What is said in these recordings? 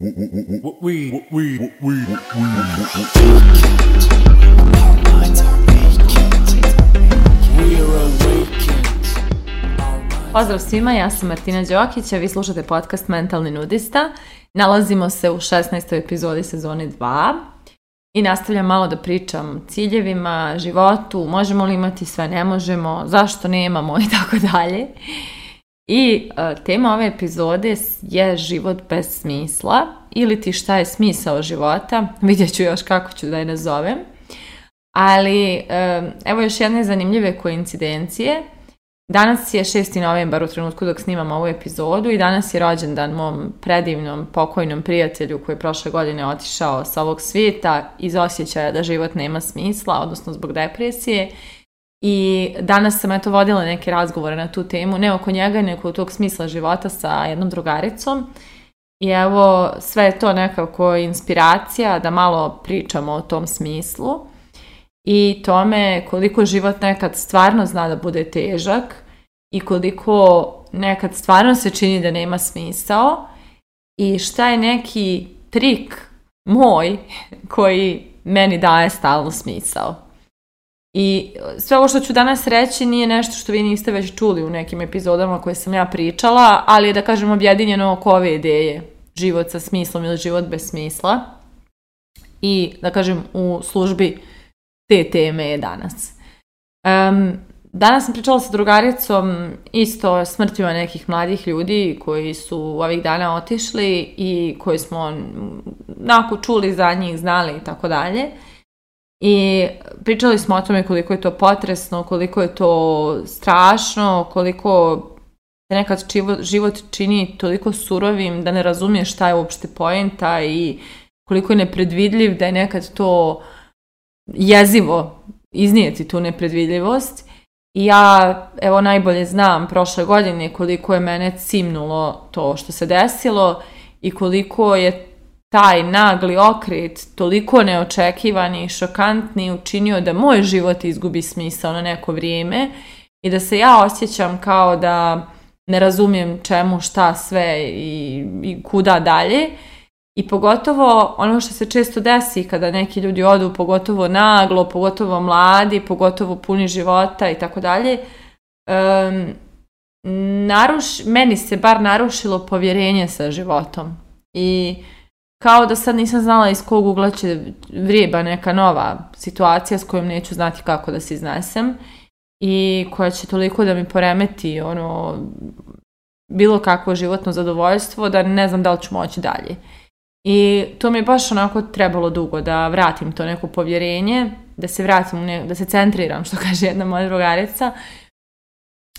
Pozdrav svima, ja sam Martina Đokić, a vi slušate podcast Mentalni nudista. Nalazimo se u 16. epizodi sezone 2 i nastavljam malo da pričam ciljevima, životu, možemo li imati sve, ne možemo, zašto nemamo i tako dalje. I e, tema ove epizode je život bez smisla ili ti šta je smisao života, vidjet ću još kako ću da je nazovem. Ali e, evo još jedne zanimljive koincidencije. Danas je 6. novembar u trenutku dok snimam ovu epizodu i danas je rođendan mom predivnom, pokojnom prijatelju koji je prošle godine otišao sa ovog svijeta iz osjećaja da život nema smisla, odnosno zbog depresije i danas sam eto vodila neke razgovore na tu temu, ne oko njega, nego tog smisla života sa jednom drugaricom. I evo, sve je to nekako inspiracija da malo pričamo o tom smislu i tome koliko život nekad stvarno zna da bude težak i koliko nekad stvarno se čini da nema smisao i šta je neki trik moj koji meni daje stalno smisao. I e, sve ovo što ću danas reći nije nešto što vi niste već čuli u nekim epizodama koje sam ja pričala, ali je da kažem objedinjeno oko ove ideje život sa smislom ili život bez smisla. I da kažem u službi te teme je danas. danas sam pričala sa drugaricom isto o smrtima nekih mladih ljudi koji su ovih dana otišli i koji smo onako čuli za njih, znali i tako dalje. I pričali smo o tome koliko je to potresno, koliko je to strašno, koliko se nekad život čini toliko surovim da ne razumiješ šta je uopšte poenta i koliko je nepredvidljiv da je nekad to jezivo iznijeti tu nepredvidljivost. I ja, evo, najbolje znam prošle godine koliko je mene cimnulo to što se desilo i koliko je taj nagli okret, toliko neočekivani i šokantni, učinio da moj život izgubi smisao na neko vrijeme i da se ja osjećam kao da ne razumijem čemu, šta, sve i, i kuda dalje. I pogotovo ono što se često desi kada neki ljudi odu, pogotovo naglo, pogotovo mladi, pogotovo puni života i tako dalje, meni se bar narušilo povjerenje sa životom. I kao da sad nisam znala iz kog ugla će vrijeba neka nova situacija s kojom neću znati kako da se iznesem i koja će toliko da mi poremeti ono bilo kakvo životno zadovoljstvo da ne znam da li ću moći dalje. I to mi je baš onako trebalo dugo da vratim to neko povjerenje, da se vratim, da se centriram, što kaže jedna moja drugarica,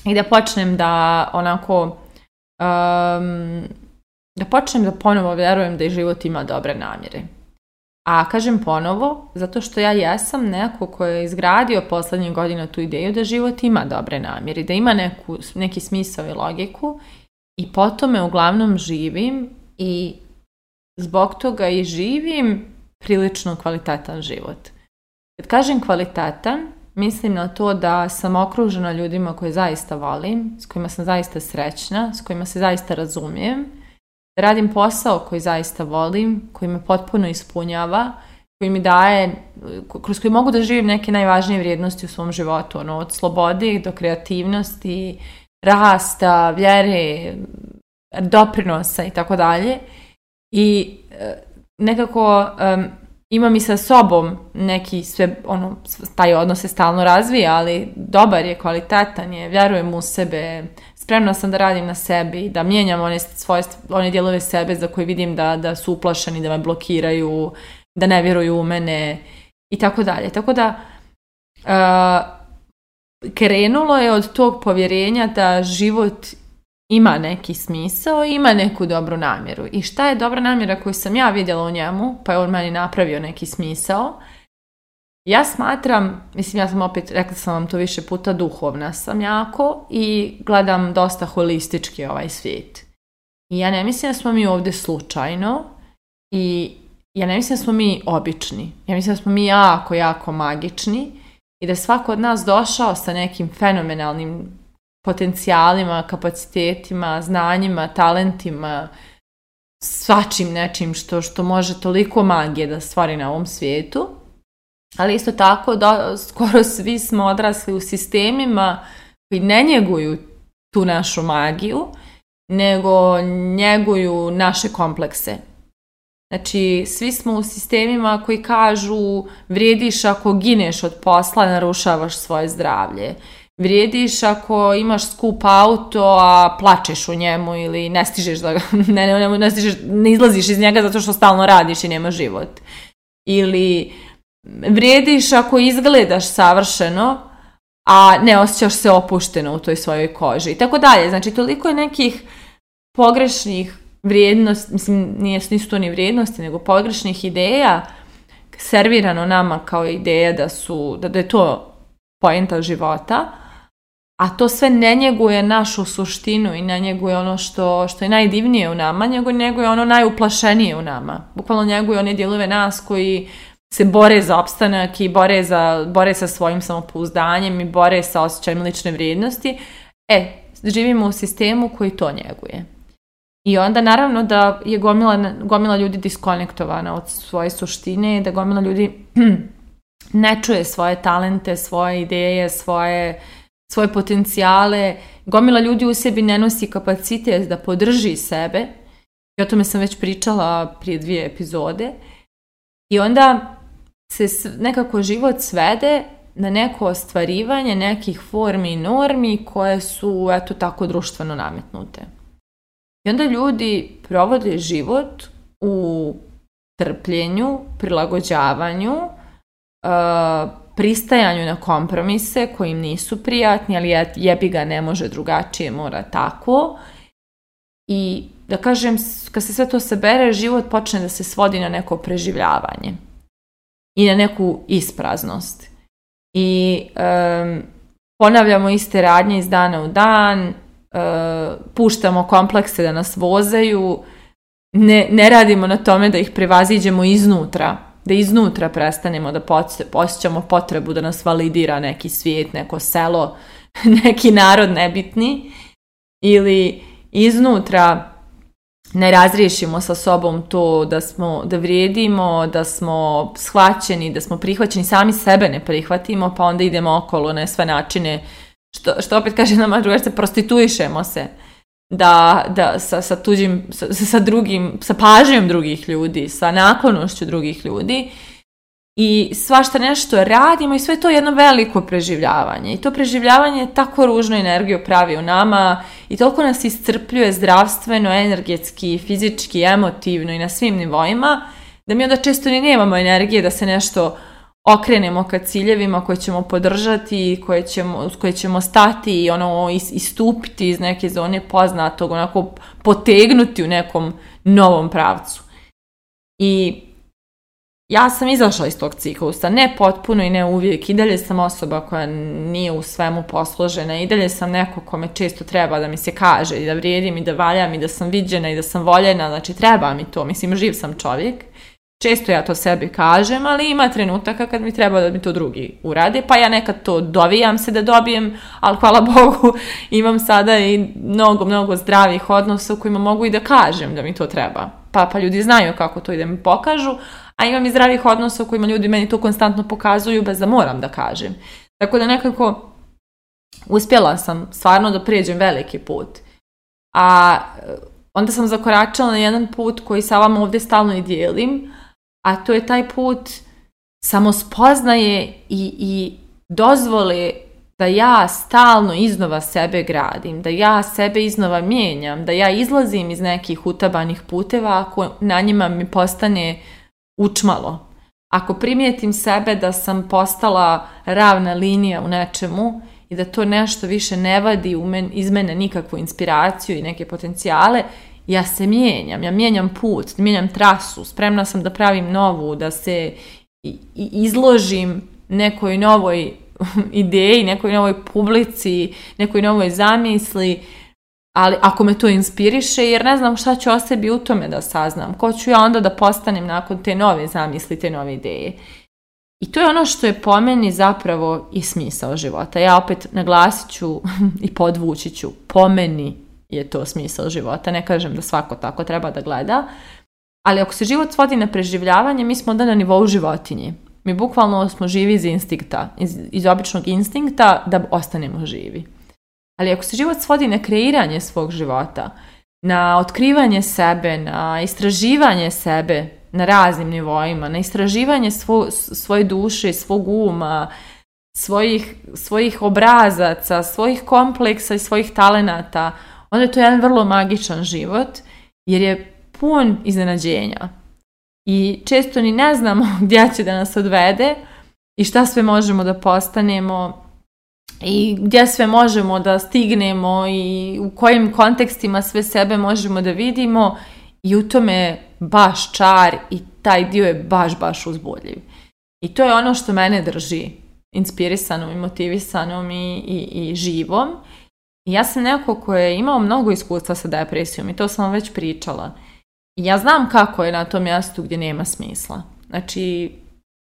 i da počnem da onako um, da počnem da ponovo vjerujem da i život ima dobre namjere. A kažem ponovo, zato što ja jesam neko ko je izgradio posljednjih godina tu ideju da život ima dobre namjere, da ima neku, neki smisao i logiku i po tome uglavnom živim i zbog toga i živim prilično kvalitetan život. Kad kažem kvalitetan, mislim na to da sam okružena ljudima koje zaista volim, s kojima sam zaista srećna, s kojima se zaista razumijem radim posao koji zaista volim, koji me potpuno ispunjava, koji mi daje, kroz koji mogu da živim neke najvažnije vrijednosti u svom životu, ono, od slobode do kreativnosti, rasta, vjere, doprinosa i tako dalje. I e, nekako imam i sa sobom neki sve, ono, taj odnos se stalno razvija, ali dobar je, kvalitetan je, vjerujem u sebe, spremna sam da radim na sebi, da mijenjam one, svoje, one dijelove sebe za koje vidim da, da su uplašeni, da me blokiraju, da ne vjeruju u mene i tako dalje. Tako da uh, krenulo je od tog povjerenja da život ima neki smisao i ima neku dobru namjeru. I šta je dobra namjera koju sam ja vidjela u njemu, pa je on meni napravio neki smisao, ja smatram, mislim ja sam opet, rekla sam vam to više puta, duhovna sam jako i gledam dosta holistički ovaj svijet. I ja ne mislim da smo mi ovdje slučajno i ja ne mislim da smo mi obični. Ja mislim da smo mi jako, jako magični i da je svako od nas došao sa nekim fenomenalnim potencijalima, kapacitetima, znanjima, talentima, svačim nečim što, što može toliko magije da stvari na ovom svijetu ali isto tako skoro svi smo odrasli u sistemima koji ne njeguju tu našu magiju, nego njeguju naše komplekse. Znači, svi smo u sistemima koji kažu vrijediš ako gineš od posla, narušavaš svoje zdravlje. Vrijediš ako imaš skup auto, a plačeš u njemu ili ne stižeš da ga, ne, ne, ne, stižeš, ne izlaziš iz njega zato što stalno radiš i nema život. Ili vrijediš ako izgledaš savršeno, a ne osjećaš se opušteno u toj svojoj koži i tako dalje. Znači, toliko je nekih pogrešnih vrijednosti, mislim, nisu to ni vrijednosti, nego pogrešnih ideja servirano nama kao ideja da su, da, je to poenta života, a to sve ne njeguje našu suštinu i ne njeguje ono što, što je najdivnije u nama, nego njeguje ono najuplašenije u nama. Bukvalno njeguje one dijelove nas koji se bore za opstanak i bore, za, sa svojim samopouzdanjem i bore sa osjećajem lične vrijednosti, e, živimo u sistemu koji to njeguje. I onda naravno da je gomila, gomila ljudi diskonektovana od svoje suštine, da gomila ljudi ne čuje svoje talente, svoje ideje, svoje, svoje potencijale. Gomila ljudi u sebi ne nosi kapacitet da podrži sebe. I o tome sam već pričala prije dvije epizode. I onda se nekako život svede na neko ostvarivanje nekih formi i normi koje su, eto tako, društveno nametnute. I onda ljudi provode život u trpljenju, prilagođavanju, e, pristajanju na kompromise koji im nisu prijatni, ali jebi ga ne može drugačije, mora tako. I da kažem, kad se sve to sebere, život počne da se svodi na neko preživljavanje i na neku ispraznost. I um, ponavljamo iste radnje iz dana u dan, e, puštamo komplekse da nas vozaju, ne, ne radimo na tome da ih prevaziđemo iznutra, da iznutra prestanemo da osjećamo potrebu da nas validira neki svijet, neko selo, neki narod nebitni ili iznutra ne razriješimo sa sobom to da smo, da vrijedimo, da smo shvaćeni, da smo prihvaćeni, sami sebe ne prihvatimo, pa onda idemo okolo na sve načine, što, što opet kaže na mađugarce, prostituišemo se da, da sa, sa tuđim, sa, sa drugim, sa pažnjom drugih ljudi, sa nakonošću drugih ljudi i svašta nešto radimo i sve to je jedno veliko preživljavanje. I to preživljavanje tako ružno energiju pravi u nama i toliko nas iscrpljuje zdravstveno, energetski, fizički, emotivno i na svim nivoima, da mi onda često ni nemamo energije da se nešto okrenemo ka ciljevima koje ćemo podržati, koje ćemo, koje ćemo stati i ono istupiti iz neke zone poznatog, onako potegnuti u nekom novom pravcu. I ja sam izašla iz tog ciklusa, ne potpuno i ne uvijek, i dalje sam osoba koja nije u svemu posložena, i dalje sam neko kome često treba da mi se kaže i da vrijedim i da valjam i da sam viđena i da sam voljena, znači treba mi to, mislim živ sam čovjek, često ja to sebi kažem, ali ima trenutaka kad mi treba da mi to drugi urade, pa ja nekad to dovijam se da dobijem, ali hvala Bogu imam sada i mnogo, mnogo zdravih odnosa u kojima mogu i da kažem da mi to treba pa, ljudi znaju kako to ide mi pokažu, a imam i zdravih odnosa u kojima ljudi meni to konstantno pokazuju bez da moram da kažem. Tako da nekako uspjela sam stvarno da prijeđem veliki put. A onda sam zakoračila na jedan put koji sa vama ovdje stalno i dijelim, a to je taj put samospoznaje i, i dozvole da ja stalno iznova sebe gradim, da ja sebe iznova mijenjam, da ja izlazim iz nekih utabanih puteva ako na njima mi postane učmalo. Ako primijetim sebe da sam postala ravna linija u nečemu i da to nešto više ne vadi men, iz mene nikakvu inspiraciju i neke potencijale, ja se mijenjam, ja mijenjam put, mijenjam trasu, spremna sam da pravim novu, da se izložim nekoj novoj ideji, nekoj novoj publici, nekoj novoj zamisli, ali ako me to inspiriše, jer ne znam šta ću o sebi u tome da saznam, ko ću ja onda da postanem nakon te nove zamisli, te nove ideje. I to je ono što je po meni zapravo i smisao života. Ja opet naglasit ću i podvući ću, po meni je to smisao života. Ne kažem da svako tako treba da gleda, ali ako se život svodi na preživljavanje, mi smo onda na nivou životinje. Mi bukvalno smo živi iz instinkta, iz, običnog instinkta da ostanemo živi. Ali ako se život svodi na kreiranje svog života, na otkrivanje sebe, na istraživanje sebe na raznim nivoima, na istraživanje svoje duše, svog uma, svojih, svojih obrazaca, svojih kompleksa i svojih talenata, onda je to jedan vrlo magičan život jer je pun iznenađenja i često ni ne znamo gdje će da nas odvede i šta sve možemo da postanemo i gdje sve možemo da stignemo i u kojim kontekstima sve sebe možemo da vidimo i u tome je baš čar i taj dio je baš, baš uzbudljiv. I to je ono što mene drži inspirisanom i motivisanom i, i, živom. ja sam neko koja je imao mnogo iskustva sa depresijom i to sam vam već pričala ja znam kako je na tom mjestu gdje nema smisla. Znači,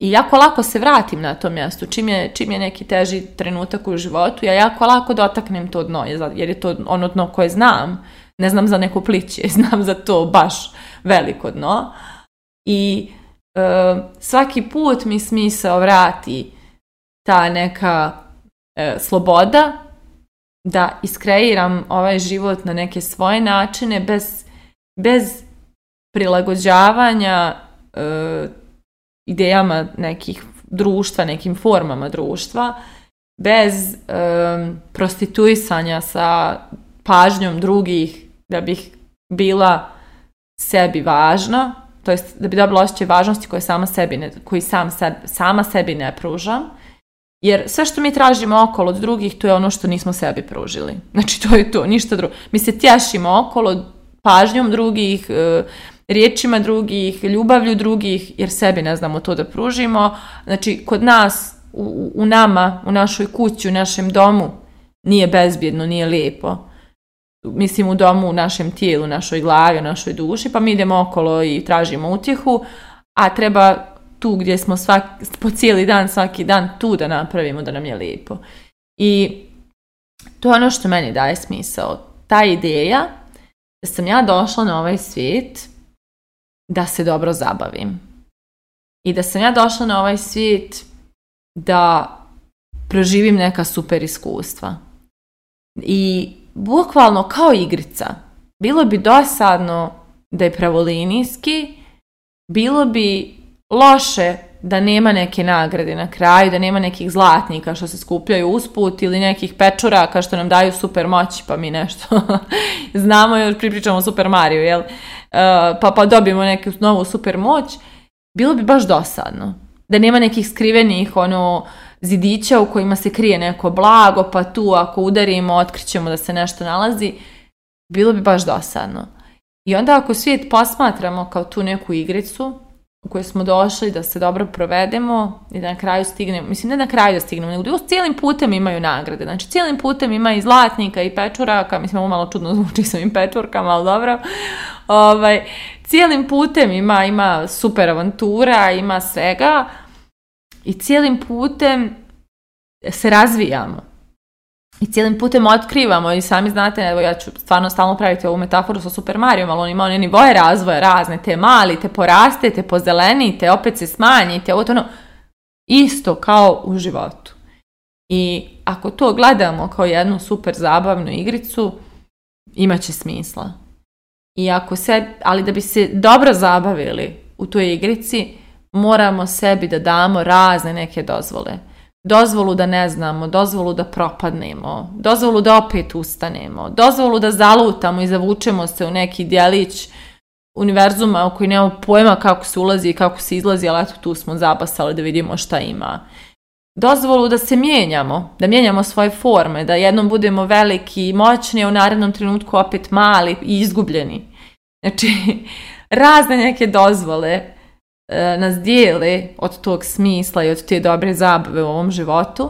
i jako lako se vratim na to mjestu Čim je, čim je neki teži trenutak u životu, ja jako lako dotaknem to dno, jer je to ono dno koje znam. Ne znam za neko pliće, znam za to baš veliko dno. I e, svaki put mi smisao vrati ta neka e, sloboda da iskreiram ovaj život na neke svoje načine bez, bez prilagođavanja e, idejama nekih društva, nekim formama društva, bez e, prostituisanja sa pažnjom drugih da bih bila sebi važna, to jest da bi dobila osjećaj važnosti koje sama sebi ne, koji sam sama sebi ne pružam. Jer sve što mi tražimo okolo od drugih, to je ono što nismo sebi pružili. Znači, to je to, ništa drugo. Mi se tješimo okolo pažnjom drugih, e, riječima drugih, ljubavlju drugih, jer sebi ne znamo to da pružimo. Znači, kod nas, u, nama, u našoj kući, u našem domu, nije bezbjedno, nije lijepo. Mislim u domu, u našem tijelu, u našoj glavi, u našoj duši, pa mi idemo okolo i tražimo utjehu, a treba tu gdje smo svaki, po cijeli dan, svaki dan tu da napravimo da nam je lijepo. I to je ono što meni daje smisao. Ta ideja da sam ja došla na ovaj svijet da se dobro zabavim. I da sam ja došla na ovaj svijet da proživim neka super iskustva. I bukvalno kao igrica. Bilo bi dosadno da je pravolinijski, bilo bi loše da nema neke nagrade na kraju, da nema nekih zlatnika što se skupljaju usput ili nekih pečuraka što nam daju super moći, pa mi nešto znamo još pripričamo Super Mario, jel? Eh, pa, pa dobijemo neku novu super moć, bilo bi baš dosadno. Da nema nekih skrivenih ono, zidića u kojima se krije neko blago, pa tu ako udarimo, otkrićemo da se nešto nalazi. Bilo bi baš dosadno. I onda ako svijet posmatramo kao tu neku igricu, u koje smo došli, da se dobro provedemo i da na kraju stignemo, mislim ne na kraju da stignemo, nego cijelim putem imaju nagrade, znači cijelim putem ima i zlatnika i pečuraka, mislim ovo malo čudno zvuči sa ovim pečurkama, ali dobro, ovaj, cijelim putem ima, ima super avantura, ima svega i cijelim putem se razvijamo i cijelim putem otkrivamo i sami znate, evo ja ću stvarno stalno praviti ovu metaforu sa Super Mario, ali on ima one nivoje razvoja razne, te mali, te pozeleni pozelenite, opet se smanjite, ovo to ono, isto kao u životu. I ako to gledamo kao jednu super zabavnu igricu, imat će smisla. I ako se, ali da bi se dobro zabavili u toj igrici, moramo sebi da damo razne neke dozvole dozvolu da ne znamo, dozvolu da propadnemo, dozvolu da opet ustanemo, dozvolu da zalutamo i zavučemo se u neki dijelić univerzuma u koji nemamo pojma kako se ulazi i kako se izlazi, ali eto tu smo zabasali da vidimo šta ima. Dozvolu da se mijenjamo, da mijenjamo svoje forme, da jednom budemo veliki i moćni, a u narednom trenutku opet mali i izgubljeni. Znači, razne neke dozvole E, nas dijele od tog smisla i od te dobre zabave u ovom životu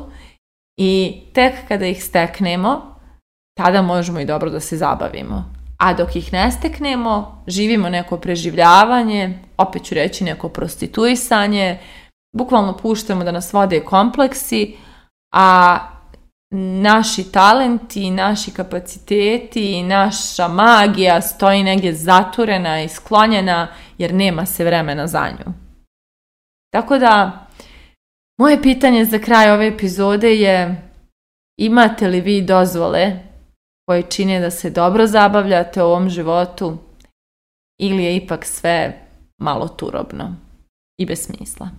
i tek kada ih steknemo, tada možemo i dobro da se zabavimo. A dok ih ne steknemo, živimo neko preživljavanje, opet ću reći neko prostituisanje, bukvalno puštamo da nas vode kompleksi, a naši talenti, naši kapaciteti i naša magija stoji negdje zaturena i sklonjena jer nema se vremena za nju. Tako da, moje pitanje za kraj ove epizode je imate li vi dozvole koje čine da se dobro zabavljate u ovom životu ili je ipak sve malo turobno i bez smisla.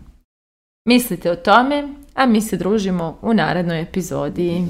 Mislite o tome, a mi se družimo u narednoj epizodi.